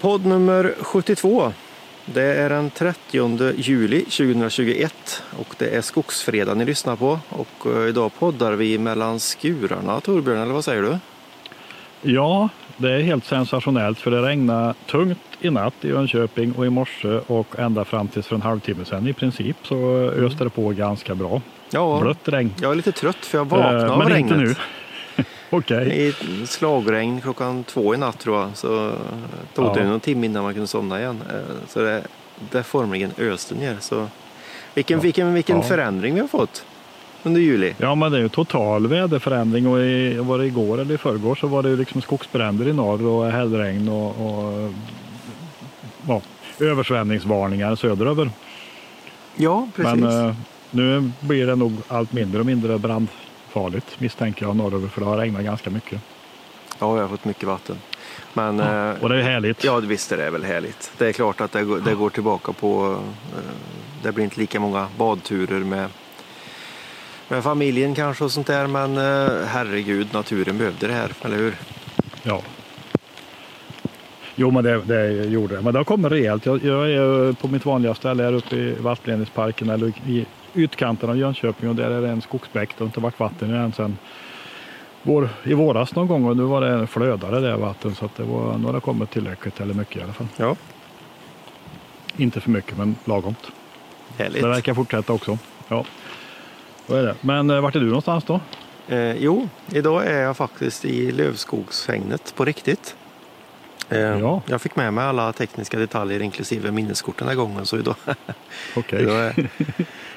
Podd nummer 72. Det är den 30 juli 2021 och det är Skogsfredag ni lyssnar på. Och eh, idag poddar vi mellan skurarna, Torbjörn, eller vad säger du? Ja, det är helt sensationellt för det regnade tungt i natt i Jönköping och i morse och ända fram tills för en halvtimme sedan i princip så öste det på ganska bra. Ja, Blött regn. jag är lite trött för jag vaknade Eh, av Men regnet. inte nu. Okej. I slagregn klockan två i natt tror jag. Så tog det Ja. någon timme innan man kunde somna igen. Eh, Så det, det formligen öste ner. Så vilken, Ja. vilken, vilken Ja. förändring vi har fått under juli. Ja, men det är ju total väderförändring och i, var det igår eller i förrgår så var det ju liksom skogsbränder i norr och hällregn och, och ja, översvämningsvarningar söderöver. Ja, precis. Men eh, nu blir det nog allt mindre och mindre brandfarligt misstänker jag norröver för det har regnat ganska mycket. Ja, jag har fått mycket vatten. Men eh, Och det är härligt. ja, visst är det väl härligt. Det är klart att det, går- det går tillbaka på... eh, Det blir inte lika många badturer med, med familjen kanske och sånt där. Men eh, herregud, naturen behövde det här, eller hur? Ja. Jo, men det, det gjorde det. Men det har kommit rejält. Jag, jag är på mitt vanliga ställe här uppe i Vattledningsparken eller i utkanten av Jönköping och där är det en skogsbäck. Det har inte varit vatten i den sedan vår, i våras någon gång och nu var det en flödare där vatten så att det var, nu har det kommit tillräckligt eller mycket i alla fall. Ja, Inte för mycket men lagomt. härligt. Det verkar fortsätta också. Ja. Är det. Men eh, vart är du någonstans då? Eh, jo, idag är jag faktiskt i Lövskogshägnet på riktigt. Eh, Ja. Jag fick med mig alla tekniska detaljer inklusive minneskort den här gången. Så idag, Okej. idag, är,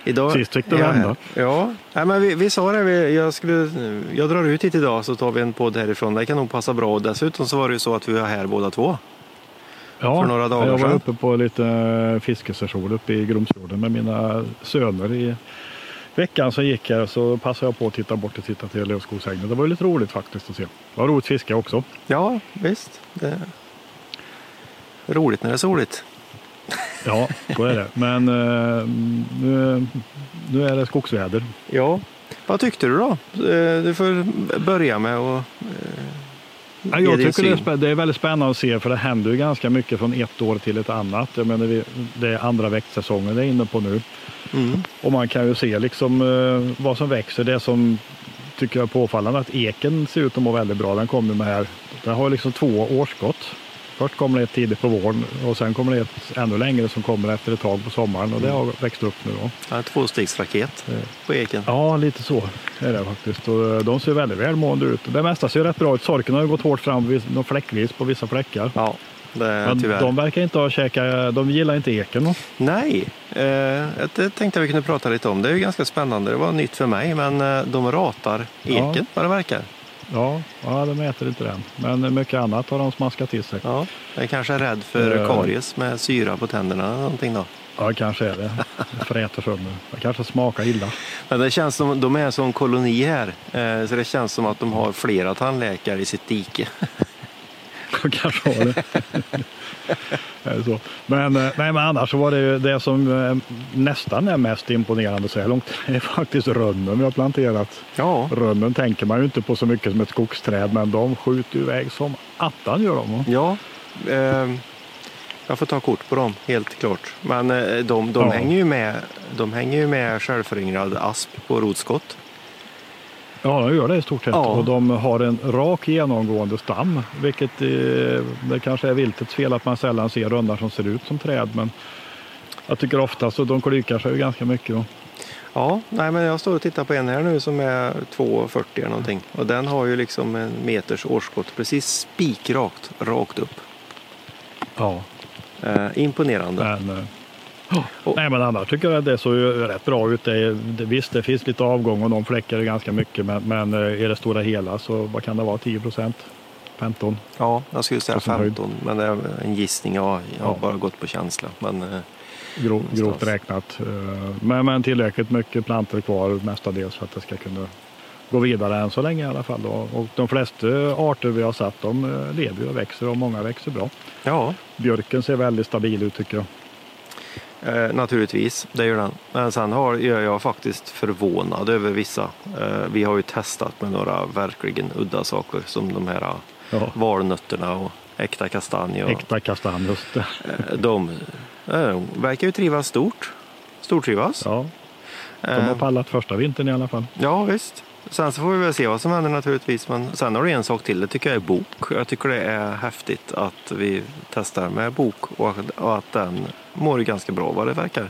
idag Sist fick du jag vända. Ja, Nej, men vi, vi sa det. Vi, jag, skulle, jag drar ut hit idag så tar vi en podd härifrån. Det kan nog passa bra. Och dessutom så var det ju så att vi var här båda två. Ja, för några dagar jag var sedan. uppe på lite fiskesession uppe i Gromsfjorden med mina söner i veckan som gick här så passade jag på att titta bort och titta till Lövskogshägnet. Det var ju lite roligt faktiskt att se. Det var roligt fiske också. Ja, visst. Det är roligt när det är soligt. Ja, så är det. Men eh, nu, nu är det skogsväder. Ja. Vad tyckte du då? Eh, Du får börja med att Ja, ge jag tycker det är, spä- det är väldigt spännande att se för det händer ju ganska mycket från ett år till ett annat. Jag menar, det är andra växtsäsongen det är inne på nu. Mm. Och man kan ju se liksom eh, vad som växer. Det som tycker jag är påfallande att eken ser ut att må väldigt bra. Den kommer med här. Den har liksom två årsskott. Först kommer det ett tidigt på våren och sen kommer det ett ännu längre som kommer efter ett tag på sommaren och det har växt upp nu då. Ja, tvåstegsraket Eh, på eken. Ja, lite så är det faktiskt. Och eh, de ser väldigt välmående ut. Det mesta ser rätt bra ut. Sorken har ju gått hårt fram fläckvis på vissa fläckar. Ja, Men tyvärr. de verkar inte ha käkat, de gillar inte eken. då. Nej, eh, det tänkte jag vi kunde prata lite om. Det är ju ganska spännande. Det var nytt för mig, men eh, de ratar eken Ja. vad det verkar. Ja, ja, de äter inte den. Men mycket annat har de smaskat till sig. Ja, jag är kanske rädd för Eh. karies med syra på tänderna eller någonting då. Ja, kanske är det. Det fräter sönder. Det kanske smakar illa. Men det känns som de är som koloni här. Eh, så det känns som att de har flera tandläkare i sitt dike. Kanske har det. så. Men, eh, nej, men annars så var det ju det som eh, nästan är mest imponerande så här långt. Det är faktiskt rönnen vi har planterat. Ja, Rönnen tänker man ju inte på så mycket som ett skogsträd, men de skjuter ju iväg som attan gör de. ja. Eh, jag får ta kort på dem, helt klart. Men eh, de, de, Ja. hänger ju med, de hänger ju med självföryngrad asp på rotskott. Ja, de gör det i stort sett. Ja. Och de har en rak genomgående stam, vilket eh, det kanske är viltets fel att man sällan ser rönnor som ser ut som träd. Men jag tycker ofta så de klykar sig ganska mycket. Då. Ja, nej, men jag står och tittar på en här nu som är 2,40 eller någonting. Och den har ju liksom en meters årsskott precis spikrakt, rakt upp. Ja. Eh, imponerande. Men, Och- nej, men annars tycker jag att det såg rätt bra ut. Det, är- det, visst, det finns lite avgång och de fläckar ganska mycket. Men, men eh, i det stora hela så vad kan det vara? 10 procent? 15? Ja, jag skulle säga På sin höjd. 15, men det är en gissning. Ja, jag har Ja. bara gått på känsla. Men eh, Någonstans. grovt räknat. Eh, Men, men tillräckligt mycket plantor kvar mestadels för att det ska kunna gå vidare än så länge i alla fall. Och, och de flesta arter vi har satt de lever och växer och många växer bra. ja, Björken ser väldigt stabil ut tycker jag. Eh, naturligtvis, det gör den. Men sen har, är jag faktiskt förvånad över vissa. Eh, vi har ju testat med några verkligen udda saker som de här Ja. valnötterna och äkta kastanj. Och, Äkta kastanj, just det. eh, de, eh, de verkar ju trivas stort. Stortrivas. Ja, de har Eh, pallat första vintern i alla fall. Ja, visst. Sen så får vi väl se vad som händer naturligtvis. Men sen har du en sak till. Det tycker jag är bok. Jag tycker det är häftigt att vi testar med bok och att- den mår ganska bra vad det verkar.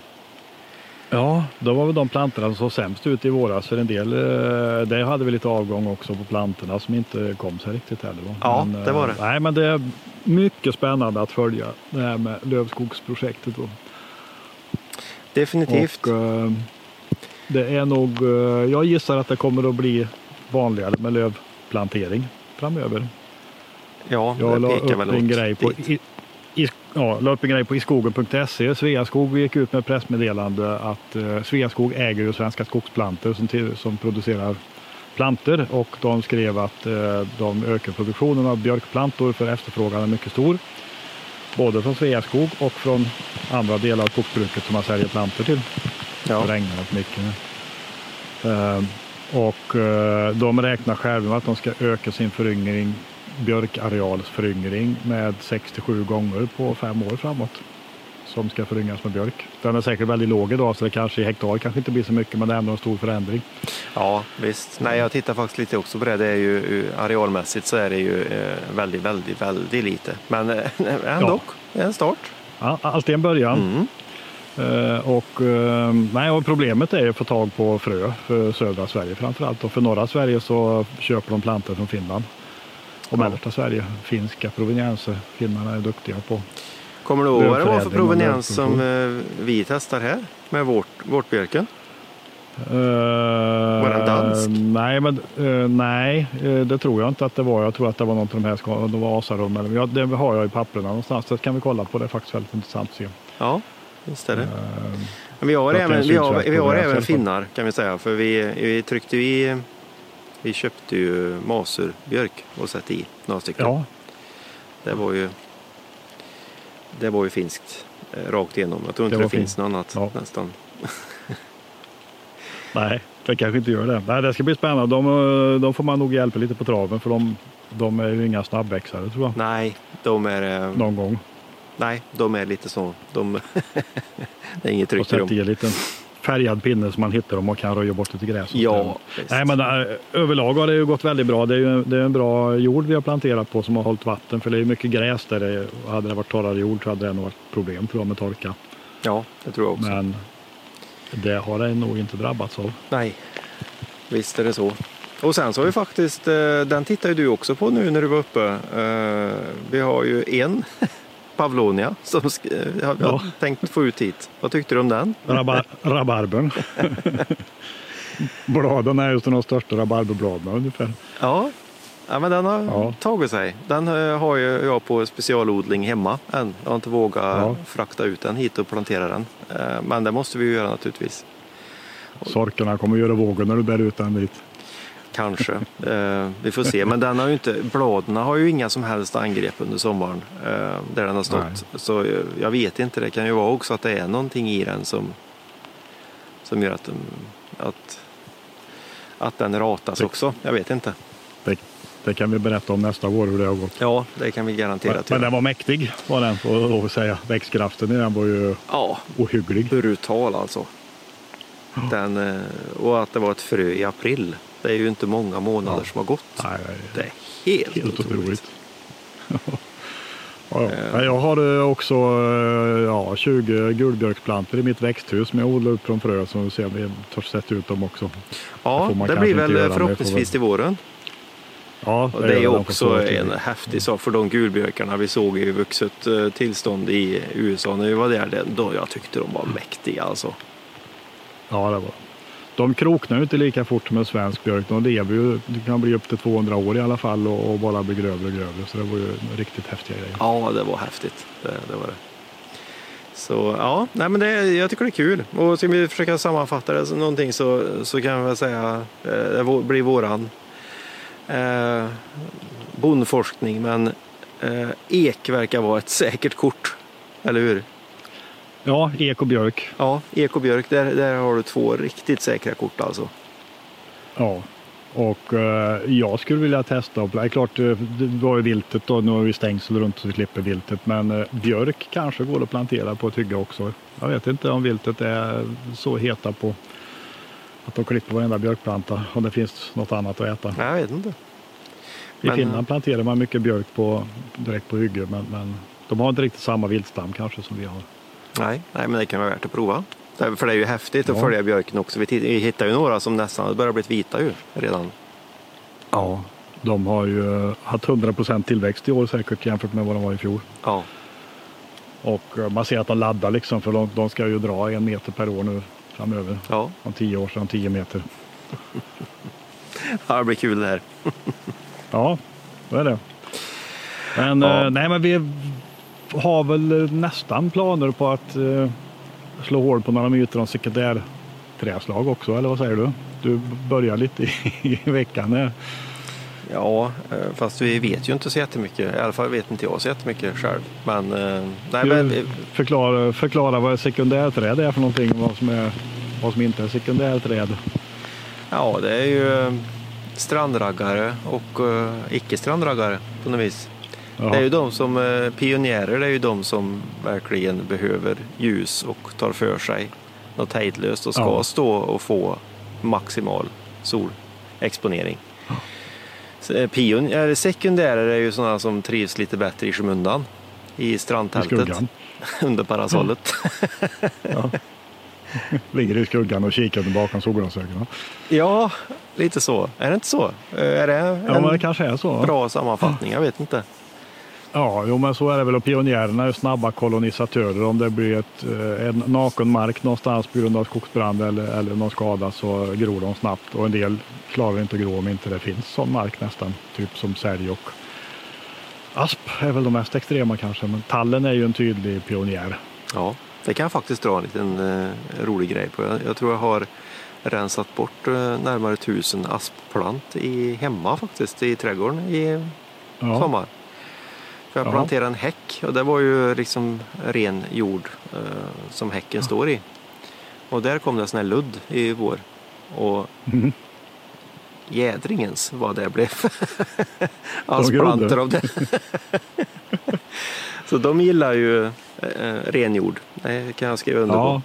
Ja, då var väl de plantorna som såg sämst ut i våras. För en del, eh, det hade vi lite avgång också på plantorna som inte kom sig riktigt heller. Ja, Men, det var eh, det. Nej, men det är mycket spännande att följa det här med lövskogsprojektet. Då. Definitivt. Och, eh, det är nog, eh, jag gissar att det kommer att bli vanligare med lövplantering framöver. ja, Jag det pekar väl en grej på i, i, ja, la upp en grej på iskogen.se. Sveaskog gick ut med pressmeddelande att eh, Sveaskog äger ju Svenska Skogsplantor som, till, som producerar plantor och de skrev att eh, de ökar produktionen av björkplantor för efterfrågan är mycket stor. Både från Sveaskog och från andra delar av skogsbruket som man säljer plantor till. Ja. Det regnar rätt mycket nu. Eh, och eh, de räknar själva med att de ska öka sin föryngring, björkarealsföryngring med 6-7 gånger på fem år framåt. Som ska föryngas med björk. Den är säkert väldigt låg idag så det kanske i hektar kanske inte blir så mycket men det är ändå en stor förändring. ja, visst. Nej, jag tittar faktiskt lite också på det. Det är ju eh, arealmässigt så är det ju eh, väldigt, väldigt, väldigt lite. Men ändå, en start. Ja, alltid en början. Mm. Eh, och, eh, nej, och problemet är att få tag på frö för södra Sverige framförallt. Och för norra Sverige så köper de plantor från Finland. Och Ja. mellersta Sverige, finska provenienser. Finnarna är duktiga på. Kommer du ihåg vad det var för proveniens som eh, vi testar här med vårt, vårt björken? var den dansk? Nej, men, eh, nej eh, det tror jag inte att det var. Jag tror att det var något av de här det var asarum. Eller, ja, det har jag i papperna någonstans. Det kan vi kolla på. Det är faktiskt väldigt intressant att se. Ja, visst är det. Eh, Men vi har även, vi har, vi har även finnar kan vi säga. För vi, vi tryckte i, vi köpte ju masurbjörk och satte i några stycken. ja, Det var ju det var ju finskt eh, rakt igenom. Jag tror inte Det det, finns något annat Ja. nästan. nej, det kanske inte gör det. Nej, det ska bli spännande. De, eh, de får man nog hjälpa lite på traven för de, de är ju inga snabbväxare tror jag. Nej, de är, eh, Någon gång. Nej, de är lite så. De, det är inget Och tryck i sätta dem. i en liten färgad pinne så man hittar dem och kan röja bort lite gräs. och. Ja, visst. Nej, men äh, överlag har det ju gått väldigt bra. Det är ju det är en bra jord vi har planterat på som har hållit vatten. För det är mycket gräs där. Det, hade det varit torrare jord så hade det nog varit problem tror jag med torka. ja, det tror jag också. Men det har det nog inte drabbats av. Nej, visst är det så. Och sen så har vi faktiskt, eh, den tittar ju du också på nu när du var uppe. Eh, Vi har ju en Pavlonia som jag Ja. har tänkt få ut hit. Vad tyckte du om den? Rabar rabarbern. Bladen är just de största rabarberbladen ungefär. Ja, ja men den har Ja. tagit sig. Den eh, har ju jag på specialodling hemma än. Jag har inte vågat Ja. frakta ut den hit och plantera den. Eh, Men det måste vi ju göra naturligtvis. Sorkarna kommer göra vågen när du bär ut den dit. Kanske. Eh, vi får se. Men den har ju inte, bladen har ju inga som helst angrepp under sommaren eh, där den har stått. Nej. Så eh, jag vet inte. Det kan ju vara också att det är någonting i den som, som gör att, den, att, att den ratas Det- också. Jag vet inte. Det, det kan vi berätta om nästa år hur det har gått. Ja, det kan vi Men, garanterat men göra. den var mäktig var den får lov att säga. Växtkraften i den var ju Ja, ohygglig. brutal alltså. Den, eh, och att det var ett frö i april. Det är ju inte många månader Ja. som har gått. Nej, Det är helt, Helt otroligt. otroligt. ja, ja. Jag har eh, också eh, ja, 20 gulbjörksplantor i mitt växthus som jag odlar upp från frö så ser vi törs sätta ut dem också. Ja, det kanske blir väl förhoppningsvis till våren. Ja, Och det är också en häftig sak för de gulbjörkarna vi såg i vuxet eh, tillstånd i USA när vi var där. det- Då jag tyckte de var mäktiga alltså. Ja, det var. De kroknar ju inte lika fort som en svensk björk. De lever ju, det kan bli upp till 200 år i alla fall och, och bara bli grövre och grövre. Så det var ju riktigt häftiga grejer. Ja, det var häftigt. Det, det var det. Så ja, nej men det, jag tycker det är kul. Och ska vi försöka sammanfatta det som någonting så, så kan jag väl säga eh, det blir våran eh, bondforskning. Men eh, ek verkar vara ett säkert kort. Eller hur? Ja, ek och björk. Ja, ek och björk, där, där har du två riktigt säkra kort alltså. Ja. Och eh, jag skulle vilja testa, det är klart eh, det var ju viltet då, nu har vi stängsel runt så vi slipper viltet. Men eh, björk kanske går att plantera på ett hygge också. Jag vet inte om viltet är så heta på att de klipper varenda björkplanta om det finns något annat att äta. Nej, jag vet inte. I Men- Finland planterar man mycket björk på, direkt på hygge men, men de har inte riktigt samma viltstam kanske som vi har. Nej, nej, men det kan vara värt att prova. Det- För det är ju häftigt att Ja. följa björken också. Vi, vi hittar ju några som nästan börjar bli vita ju redan. Ja. De har ju eh, haft 100% tillväxt i år säkert jämfört med vad de var i fjol. Ja, Och eh, man ser att de laddar liksom för de, de ska ju dra en meter per år nu framöver. ja. Om tio år sedan 10 meter. ja det blir kul det här. Ja, så är det. Men, Ja. eh, nej, men vi har väl nästan planer på att eh, slå hål på några myter om sekundärträslag också, eller vad säger du? Du börjar lite i, i veckan. här. Ja, eh, fast vi vet ju inte så jättemycket. I alla fall vet inte jag så jättemycket själv. Men, eh, nej, men förklara, förklara vad sekundärträd är för någonting, vad som, är, vad som inte är sekundärträd. ja, det är ju eh, strandraggare och icke-strandraggare på något vis. Ja. Det är ju de som eh, pionjärer, det är ju de som verkligen behöver ljus och tar för sig något hejdlöst och ska Ja. stå och få maximal solexponering. Eh, Pion, eller sekundärer är ju sådana som trivs lite bättre i skymundan i I strandtältet skuggan. under parasollet. Ligger i skuggan och kikar bakom solglasögonen. Ja, lite så. Är det inte så? Eh, Är det Ja, en men det kanske är så. bra sammanfattning? Jag vet inte. Ja, jo, men så är det väl. Och pionjärerna är snabba kolonisatörer. Om det blir ett, eh, en naken mark någonstans på grund av skogsbrand eller, eller någon skada så gror de snabbt. Och en del klarar inte att gro om inte det finns sån mark nästan. Typ som sälj och asp är väl de mest extrema kanske. Men tallen är ju en tydlig pionjär. Ja, det kan jag faktiskt dra en liten eh, rolig grej på. Jag, jag tror jag har rensat bort eh, närmare tusen aspplant i, hemma faktiskt i trädgården i Ja, sommar. För jag Ja. planterade en häck och det var ju liksom ren jord eh, som häcken står i. Och där kom det sån här ludd i vår. Och Mhm. jädringens vad det blev. Aspplantor grodde. av det. Så de gillar ju eh, ren jord. Det kan jag skriva under ja.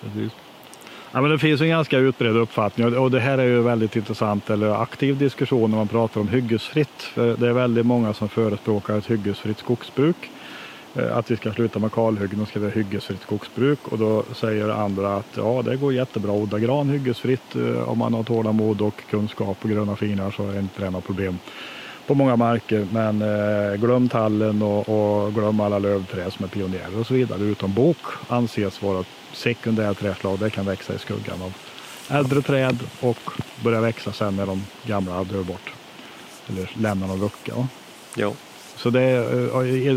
på. Precis. Ja, men det finns en ganska utbredd uppfattning och- det här är ju väldigt intressant eller aktiv diskussion när man pratar om hyggesfritt. För det är väldigt många som förespråkar ett hyggesfritt skogsbruk. Eh, att vi ska sluta med kalhyggen och ska vi ha hyggesfritt skogsbruk. Och då säger andra att ja, det går jättebra att odla gran hyggesfritt eh, om man har tålamod och kunskap och gröna fingrar så är inte det några problem på många marker. Men eh, glöm tallen och, och glöm alla lövträd som är pionjärer och så vidare. Utom bok anses vara ett sekundärt trädslag. Det kan växa i skuggan av äldre träd och börja växa sen när de gamla dör bort. Eller lämnar någon lucka. va. Ja. Så det är,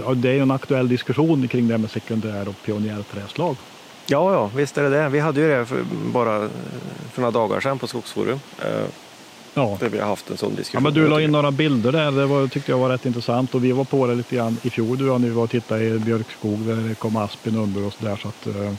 eh, det är en aktuell diskussion kring det här med sekundär och pionjärträdslag. Ja, ja, visst är det det. Vi hade ju det för bara eh, för några dagar sedan på Skogsforum. Ja. Där vi har haft en sån Ja, diskussion. men du la in några bilder där, det var, tyckte jag var rätt intressant och vi var på det lite grann i fjol du och vi var och tittade i björkskog där det kom aspen under och så där så att eh,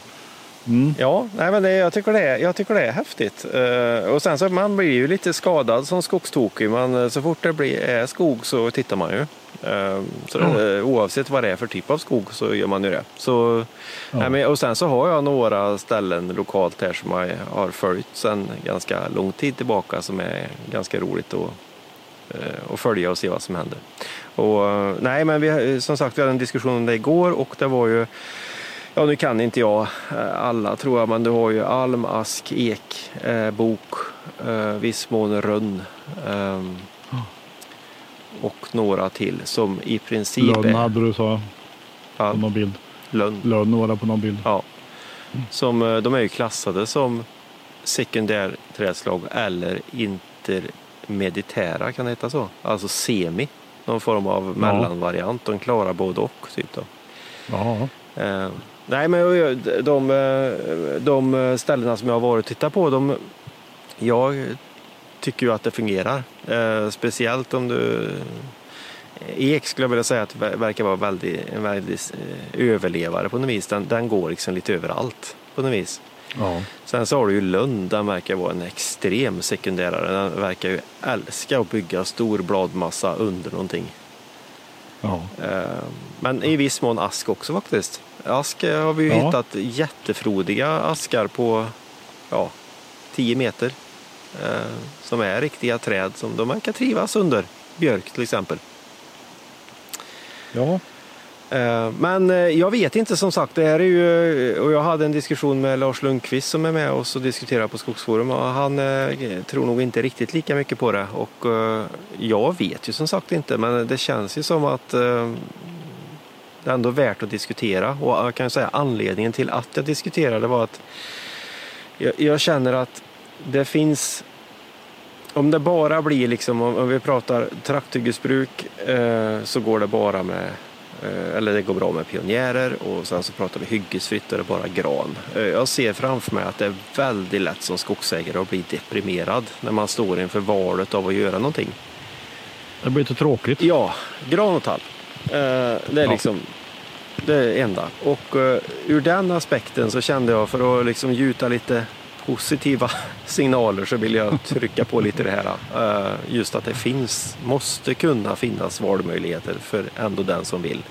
mm. Ja, nej, men det, jag, tycker det är, jag tycker det är häftigt. Eh, och sen så man blir ju lite skadad som skogstokig. Men eh, så fort det blir, är skog så tittar man ju. Eh, så det, oavsett vad det är för typ av skog så gör man ju det. Så, Ja. och sen så har jag några ställen lokalt här som jag har följt sedan ganska lång tid tillbaka som är ganska roligt att, eh, att följa och se vad som händer. Och, eh, nej, men vi, som sagt, vi hade en diskussion om det igår och det var ju Ja, nu kan inte jag eh, alla tror jag, men du har ju alm, ask, ek, eh, bok, eh, viss mån rönn ehm, och några till som i princip Lönn hade du sa ja, på någon bild. lönn. Lönn det på någon bild. Ja. Som, eh, de är ju klassade som sekundärträdslag eller intermeditära, kan det heta så? Alltså semi, någon form av mellanvariant. De klarar både och. Typ då. Ja. Eh, nej, men jag- de, eh, de ställena som jag har varit och tittat på, de, jag tycker ju att det fungerar. Eh, speciellt om du... Ek skulle jag vilja säga att verkar vara väldigt, en väldigt eh, överlevare på något vis. Den, den går liksom lite överallt på något vis. Ja. Sen så har du ju Lund, den verkar vara en extrem sekundärare. Den verkar ju älska att bygga stor bladmassa under någonting. Ja. Eh, Men i viss mån ask också faktiskt. Ask eh, har vi ju Ja. hittat jättefrodiga askar på ja, 10 meter. Eh, Som är riktiga träd som de verkar trivas under. Björk till exempel. ja. Eh, Men eh, jag vet inte som sagt, det här är ju, och jag hade en diskussion med Lars Lundqvist som är med oss och diskuterar på Skogsforum och han tror nog inte riktigt lika mycket på det och jag vet ju som sagt inte men det känns ju som att det är ändå värt att diskutera och jag kan säga anledningen till att jag diskuterade var att jag, jag känner att det finns om det bara blir liksom, om vi pratar trakthyggesbruk eh, så går det bara med Eh, Eller det går bra med pionjärer och sen så pratar vi hyggesfritt och det är bara gran. Eh, Jag ser framför mig att det är väldigt lätt som skogsägare att bli deprimerad när man står inför valet av att göra någonting. Det blir lite tråkigt. Ja, gran och tall. Eh, Det är Ja. liksom det enda. Och ur den aspekten så kände jag för att liksom gjuta lite positiva signaler så vill jag trycka på lite det här. eh, Just att det finns, måste kunna finnas valmöjligheter för ändå den som vill.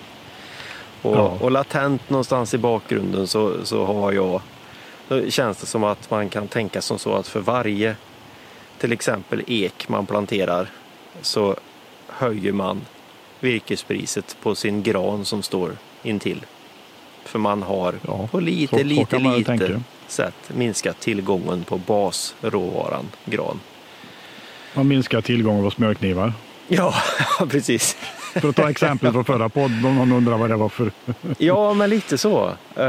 Och, Ja. och latent någonstans i bakgrunden så, så har jag, då känns det som att man kan tänka som så att för varje till exempel ek man planterar så höjer man virkespriset på sin gran som står intill. För man har Ja, på lite, så- lite, lite. Sätt minskat tillgången på basråvaran gran. Man minskar tillgången på smörknivar. Ja, precis. För att ta exempel från förra podden om någon undrar vad det var för. Ja, men lite så. Eh,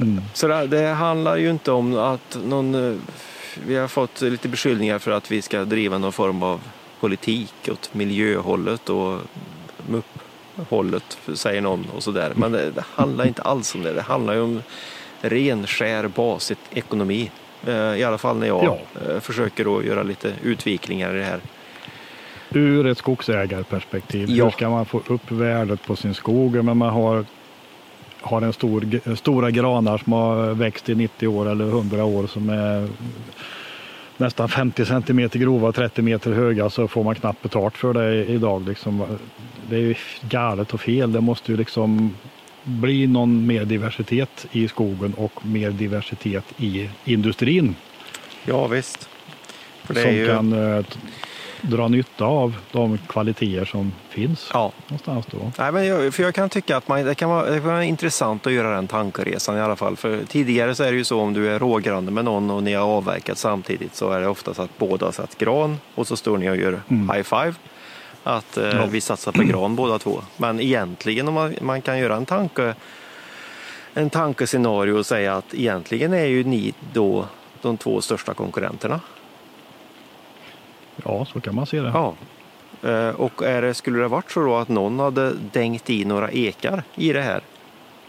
Mm. Så det, det handlar ju inte om att någon... eh, Vi har fått lite beskyllningar för att vi ska driva någon form av politik åt miljöhållet och MUP-hållet, säger någon och sådär. Men det, det handlar inte alls om det. Det handlar ju om ren, skär basekonomi. Eh, I alla fall när jag Ja. eh, försöker att göra lite utvikningar i det här. Ur ett skogsägarperspektiv. Ja. Hur ska man få upp värdet på sin skog? Men man har, har en stor, stora granar som har växt i 90 år eller 100 år som är nästan 50 centimeter grova och 30 meter höga så får man knappt betalt för det idag. Liksom. Det är ju galet och fel. Det måste ju liksom bli någon mer diversitet i skogen och mer diversitet i industrin Ja, visst. För som ju... kan eh, dra nytta av de kvaliteter som finns Ja, någonstans då. Nej, men jag, för jag kan tycka att man, det, kan vara, det kan vara intressant att göra den tankeresan i alla fall. För tidigare så är det ju så om du är rågranne med någon och ni har avverkat samtidigt så är det ofta så att båda har satt gran och så står ni och gör Mm. high five. Att eh, Ja. vi satsar på gran båda två. Men egentligen om man, man kan göra en tanke en tankescenario och säga att egentligen är ju ni då de två största konkurrenterna. Ja, så kan man se det. Ja. Eh, Och är det, skulle det varit så då att någon hade dängt i några ekar i det här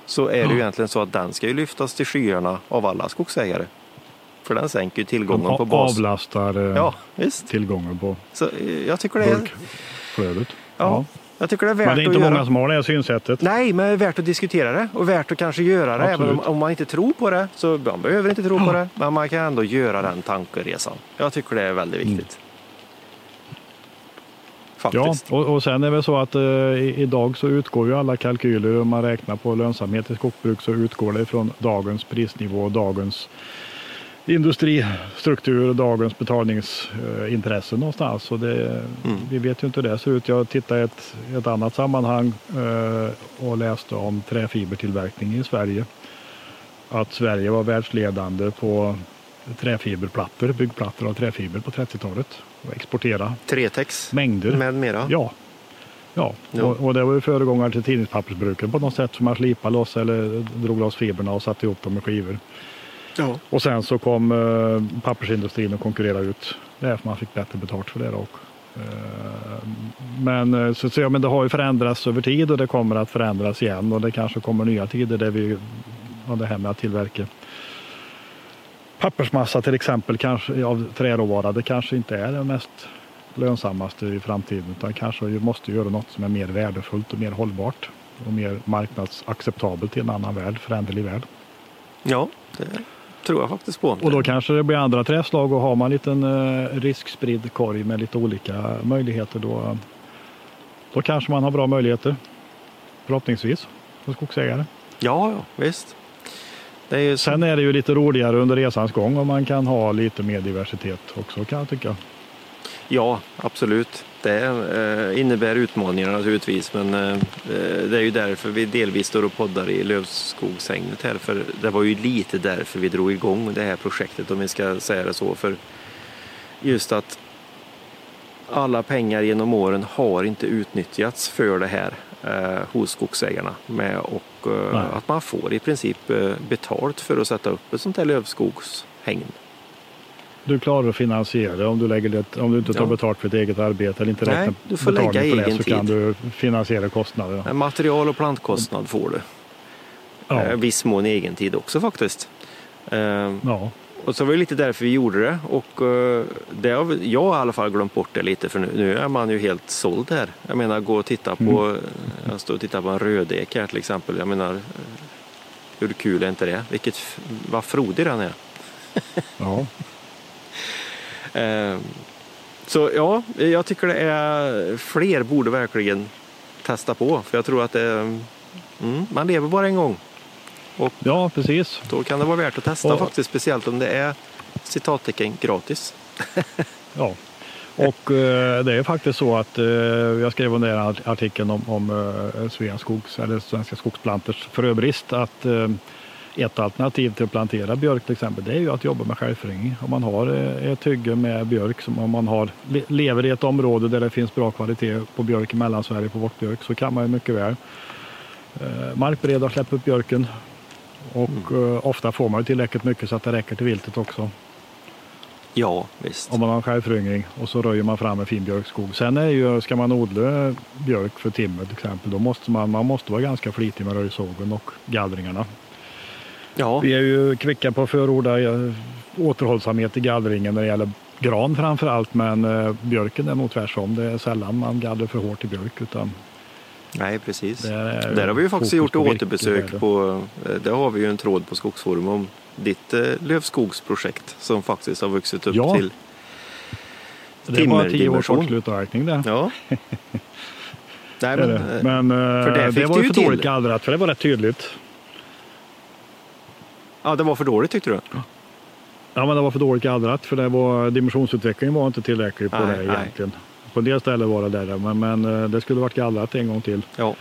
så är det ju Ja. egentligen så att den ska ju lyftas till skyarna av alla skogsägare. För den sänker ju De tillgången på bas. avlastar eh, Ja, visst. tillgången på Så eh, jag tycker det är, burkflödet. ja, jag tycker det är värt Men det är inte många göra. som har det här synsättet. Nej, men det är värt att diskutera det och värt att kanske göra det. Även om, om man inte tror på det så man behöver inte tro på det. Men man kan ändå göra den tankeresan. Jag tycker det är väldigt Mm. viktigt. Ja, Faktiskt. och, och sen är det väl så att eh, idag så utgår ju alla kalkyler, om man räknar på lönsamhet i skogsbruk så utgår det från dagens prisnivå och dagens industristruktur och dagens betalningsintresse någonstans. Så det, Mm. Vi vet ju inte hur det ser ut. Jag tittade i ett, ett annat sammanhang eh, och läste om träfibertillverkning i Sverige. Att Sverige var världsledande på träfiberplattor, byggplattor av träfiber på 30-talet. Och exportera Tretex mängder. med mera. Ja. Ja, Ja. Och, och det var ju föregångare till tidningspappersbruken på något sätt som man slipade loss eller drog loss fibrerna och satte ihop dem med skivor. Ja. Och sen så kom eh, pappersindustrin och konkurrerade ut det här för man fick bättre betalt för det. Och, eh, men, eh, så, så, ja, men det har ju förändrats över tid och det kommer att förändras igen och det kanske kommer nya tider där vi, ja, det här med att tillverka pappersmassa till exempel kanske, av träråvara, det kanske inte är det mest lönsammaste i framtiden utan kanske vi måste göra något som är mer värdefullt och mer hållbart och mer marknadsacceptabelt i en annan värld, föränderlig värld. Ja, det, tror jag faktiskt på. Och då kanske det blir andra träslag och har man en liten eh, riskspridd korg med lite olika möjligheter då, då kanske man har bra möjligheter. Förhoppningsvis som skogsägare. Ja, ja visst. Är ju. Sen är det ju lite roligare under resans gång om man kan ha lite mer diversitet också kan jag tycka. Ja, absolut. Det eh, innebär utmaningar naturligtvis, men eh, det är ju därför vi delvis står och poddar i lövskogshägnet här. För det var ju lite därför vi drog igång det här projektet, om vi ska säga det så. För just att alla pengar genom åren har inte utnyttjats för det här eh, hos skogsägarna. Med och eh, att man får i princip eh, betalt för att sätta upp ett sånt här lövskogshägn. Du klarar att finansiera det om du, lägger det, om du inte tar ja. betalt för ett eget arbete eller inte räknar Nej, du får lägga egen det, så tid. kan du finansiera kostnaderna. Material och plantkostnad får du. Ja. Eh, viss mån egen tid också faktiskt. Eh, ja. Och så var det lite därför vi gjorde det och uh, det har jag i alla fall glömt bort det lite för nu, nu är man ju helt såld här. Jag menar gå och titta på, mm. jag står och tittar på en rödek här till exempel. Jag menar hur kul är inte det? Vilket, vad frodig den är. ja. uh, så ja, jag tycker det är fler borde verkligen testa på för jag tror att det, mm, man lever bara en gång. Och ja, precis. Då kan det vara värt att testa och, faktiskt, speciellt om det är citattecken gratis. ja, och eh, det är faktiskt så att eh, jag skrev under den artikeln om, om eh, Sveaskogs, eller Svenska Skogsplanters fröbrist att eh, ett alternativ till att plantera björk till exempel det är ju att jobba med självföryngring. Om man har eh, ett hygge med björk, som om man har, lever i ett område där det finns bra kvalitet på björk i Mellansverige på vårtbjörk så kan man ju mycket väl eh, markbereda och släppa upp björken och mm. ofta får man ju tillräckligt mycket så att det räcker till viltet också. Ja, visst. Om man har självföryngring och så röjer man fram en fin björkskog. Sen är ju, ska man odla björk för timmer till exempel, då måste man, man måste vara ganska flitig med röjsågen och gallringarna. Ja. Vi är ju kvicka på att förorda eh, återhållsamhet i gallringen när det gäller gran framför allt, men eh, björken är nog tvärtom. Det är sällan man gallrar för hårt i björk, utan Nej, precis. Där har vi ju faktiskt gjort återbesök på, eh, där har vi ju en tråd på Skogsforum om ditt eh, lövskogsprojekt som faktiskt har vuxit upp ja. till det var tio års slutavverkning det. Ja. Nej, men, men eh, för det, det var ju för dåligt gallrat för det var rätt tydligt. Ja, det var för dåligt tyckte du? Ja, men det var för dåligt gallrat för det var, dimensionsutvecklingen var inte tillräcklig på nej, det egentligen. Nej. På en del ställen var det där, men, men eh, det skulle varit gallrat en gång till. Ja.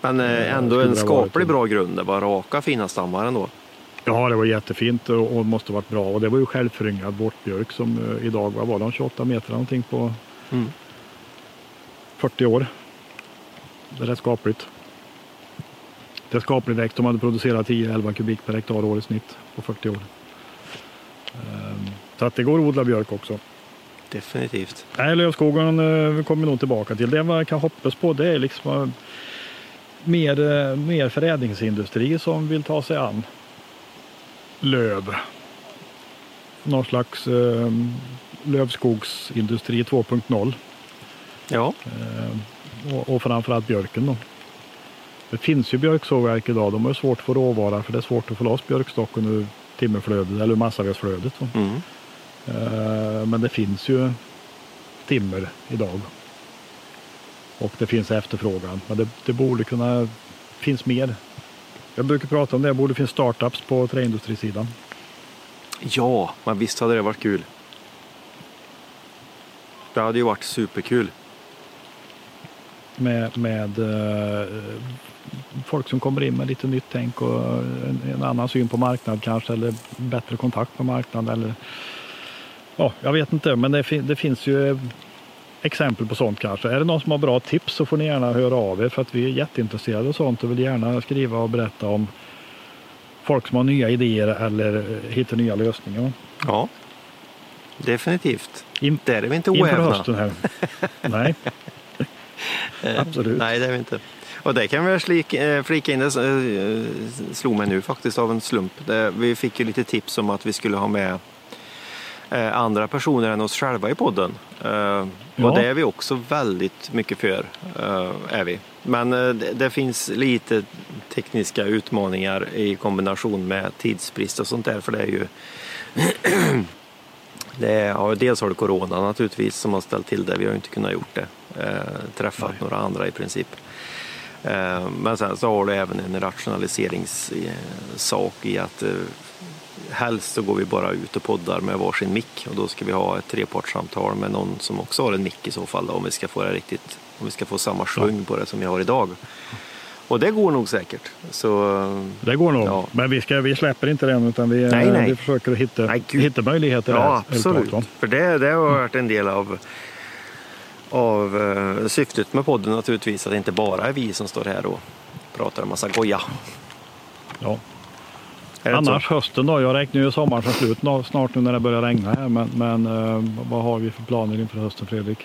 Men eh, ändå en skaplig bra grund. Det var raka fina stammar ändå. Ja, det var jättefint och måste varit bra. Och det var ju självföryngrad vårtbjörk som eh, idag, vad var de, 28 meter någonting på mm. 40 år. Det är rätt skapligt. Skaplig växt. De hade producerat 10-11 kubik per hektar år i snitt på 40 år. Ehm, så att det går att odla björk också definitivt. Nej, lövskogen eh, kommer nog tillbaka till. Det man kan hoppas på det är liksom eh, mer, eh, mer förädlingsindustri som vill ta sig an löv. Någon slags eh, lövskogsindustri 2.0. Ja. Eh, och, och framförallt björken då. Det finns ju björksågverk idag. De har svårt att få råvara för det är svårt att få loss björkstocken ur timmerflödet eller massavedsflödet. Mm. Eh, men det finns ju timmer idag. Och det finns efterfrågan. Men det, det borde kunna finnas mer. Jag brukar prata om det, det borde finnas startups på träindustrisidan. Ja, men visst hade det varit kul. Det hade ju varit superkul. Med, med eh, folk som kommer in med lite nytt tänk och en, en, annan syn på marknad kanske eller bättre kontakt med marknaden eller ja, jag vet inte, men det, det, finns ju exempel på sånt kanske. Är det någon som har bra tips så får ni gärna höra av er för att vi är jätteintresserade av sånt och vill gärna skriva och berätta om folk som har nya idéer eller hittar nya lösningar. Ja, definitivt. In, Där är vi inte oävna. Inför hösten här. Nej, absolut. Nej, det är vi inte. Och det kan vi eh, flika in, det eh, slog mig nu faktiskt av en slump. Vi fick ju lite tips om att vi skulle ha med eh, andra personer än oss själva i podden. Eh, Ja. Och det är vi också väldigt mycket för. eh, är vi. Men eh, det, det finns lite tekniska utmaningar i kombination med tidsbrist och sånt där. För det är ju det är, ja, dels har du corona naturligtvis som har ställt till det. Vi har ju inte kunnat gjort det. Eh, träffat Nej. några andra i princip. Eh, men sen så har du även en rationaliseringssak i att eh, helst så går vi bara ut och poddar med varsin mick och då ska vi ha ett trepartssamtal med någon som också har en mick i så fall då, om vi ska få det riktigt, om vi ska få samma svung på det som vi har idag. Och det går nog säkert. Så Det går nog. Ja. Men vi, ska, vi släpper inte den utan vi, Nej, nej. vi försöker hitta, Nej, hitta möjligheter där. Ja, helt absolut. klart? För det, det har varit en del av, av eh, syftet med podden naturligtvis. Att det inte bara är vi som står här och pratar en massa goja. Ja. Annars så? hösten då, jag räknar ju sommaren som slut snart nu när det börjar regna här. Men, men eh, vad har vi för planer inför hösten Fredrik?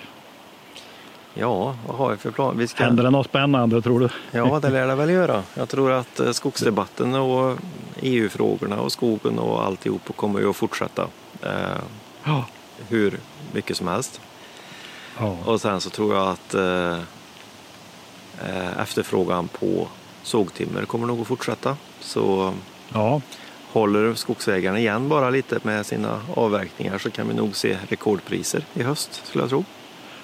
Ja, vad har vi för plan? Vi ska... Händer det något spännande tror du? Ja, det lär det väl göra. Jag tror att eh, skogsdebatten och EU-frågorna och skogen och alltihop kommer ju att fortsätta eh, Ja. hur mycket som helst. Ja. Och sen så tror jag att eh, eh, efterfrågan på sågtimmer kommer nog att fortsätta. Så ja. håller skogsägarna igen bara lite med sina avverkningar så kan vi nog se rekordpriser i höst skulle jag tro.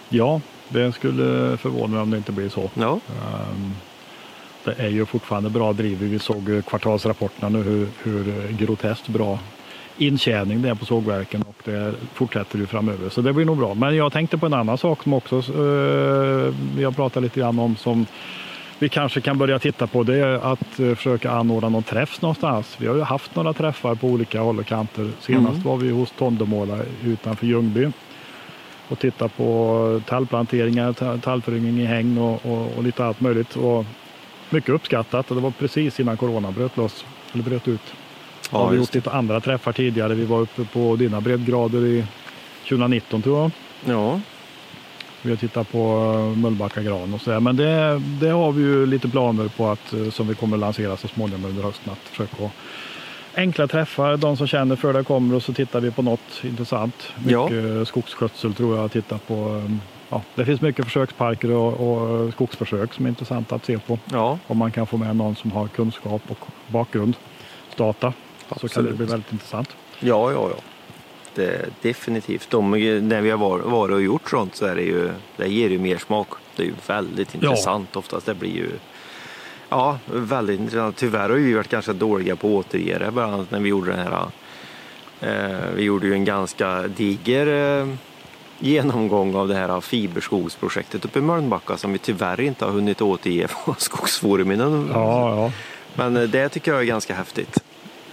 Ja, det skulle förvåna mig om det inte blir så. Ja, Ehm, Det är ju fortfarande bra driv. Vi såg kvartalsrapporterna nu hur, hur groteskt bra intjäning det är på sågverken och det fortsätter ju framöver. Så det blir nog bra. Men jag tänkte på en annan sak som också eh, vi har pratat lite grann om som vi kanske kan börja titta på. Det är att eh, försöka anordna någon träff någonstans. Vi har ju haft några träffar på olika håll och kanter. Senast Mm. var vi hos Tondemåla utanför Ljungby och titta på tallplanteringar, ta- tallföryngring i häng och, och, och lite allt möjligt. Och mycket uppskattat och det var precis innan corona bröt loss, eller bröt ut. Ja, har vi gjort lite andra träffar tidigare. Vi var uppe på dina breddgrader i 2019 tror jag. ja, Vi har tittat på eh, Möllbacka gran och sådär. Men det, det har vi ju lite planer på att, eh, som vi kommer att lansera så småningom under hösten. Att försöka enkla träffar, de som känner för det kommer och så tittar vi på något intressant. Ja. Mycket skogsskötsel tror jag. Titta på, eh, ja, det finns mycket försöksparker och, och skogsförsök som är intressant att se på. ja, Om man kan få med någon som har kunskap och bakgrund, data, så kan det Absolut. bli väldigt intressant. ja, ja, ja. Det definitivt. De, när vi har var- varit och gjort sånt så är det ju, det ger ju mer smak. Det är ju väldigt intressant oftast. Det blir ju Ja, väldigt intressant. Tyvärr har vi varit ganska dåliga på att återge det. Bland annat när vi gjorde den här. Eh, vi gjorde ju en ganska diger eh, genomgång av det här fiberskogsprojektet uppe i Mölnbacka som vi tyvärr inte har hunnit återge på Skogsforumen. Ja, ja. Men eh, det tycker jag är ganska häftigt.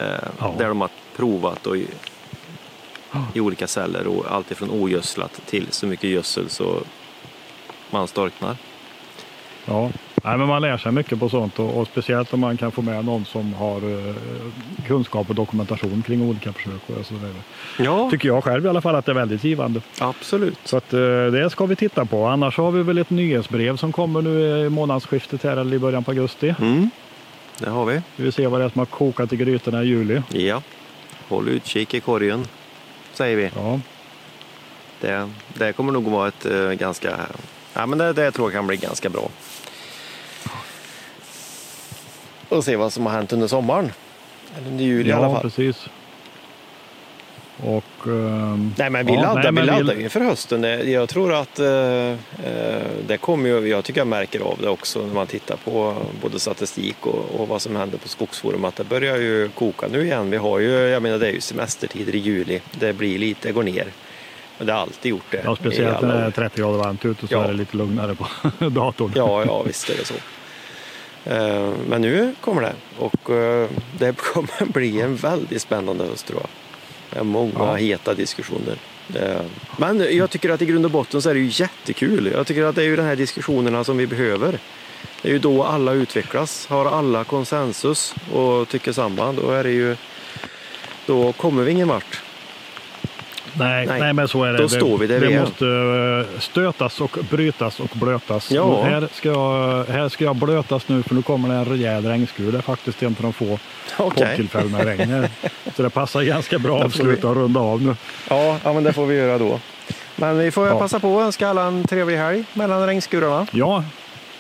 Eh, Ja. Där de har provat och i, i olika celler och allt ifrån ogödslat till så mycket gödsel så man storknar. Ja, Nej, men man lär sig mycket på sånt och, och speciellt om man kan få med någon som har eh, kunskap och dokumentation kring olika försök. Och så vidare. Ja, Tycker jag själv i alla fall att det är väldigt givande. absolut. Så att, eh, det ska vi titta på. Annars har vi väl ett nyhetsbrev som kommer nu i månadsskiftet här eller i början på augusti. Mm. Det har vi. Vi vill se vad det är som har kokat i grytorna i juli. Ja. Håll utkik i korgen, säger vi. Ja, Det, det kommer nog vara ett eh, ganska... Ja, men det, det tror jag kan bli ganska bra. Och se vad som har hänt under sommaren. Eller under juli i alla ja fall. precis. Och, ehm, Nej men vi ja, laddar, nej, men vi laddar ju inför hösten. Jag tror att eh, eh, det kommer ju, jag tycker jag märker av det också när man tittar på både statistik och, och vad som händer på Skogsforum att det börjar ju koka nu igen. Vi har ju, jag menar det är ju semestertider i juli. Det blir lite, det går ner. Men det har alltid gjort det. ja, speciellt när det är år. 30 grader varmt ute så Ja. är det lite lugnare på datorn. Ja, ja visst är det så. Eh, Men nu kommer det och det kommer bli en väldigt spännande höst tror jag. Det är många Ja. heta diskussioner. Men jag tycker att i grund och botten så är det ju jättekul. Jag tycker att det är ju de här diskussionerna som vi behöver. Det är ju då alla utvecklas. Har alla konsensus och tycker samma, då är det ju då kommer vi ingen vart. Nej, nej. Nej. men så är det. Då står vi där det vi är. måste eh, stötas och brytas och blötas. Ja. Och här, ska jag, här ska jag blötas nu för nu kommer det en rejäl regnskur. Det är faktiskt en av de få Okej. poddtillfällen med regn här. Så det passar ganska bra att får vi- sluta och runda av nu. Ja, ja, men det får vi göra då. Men vi får Ja. passa på att önska alla en trevlig helg mellan regnskurarna. Ja,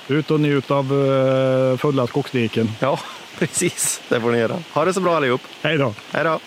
ut och njut av eh, fulla skogsdiken. Ja, precis. Det får ni göra. Ha det så bra allihop. Hej då! Hej då!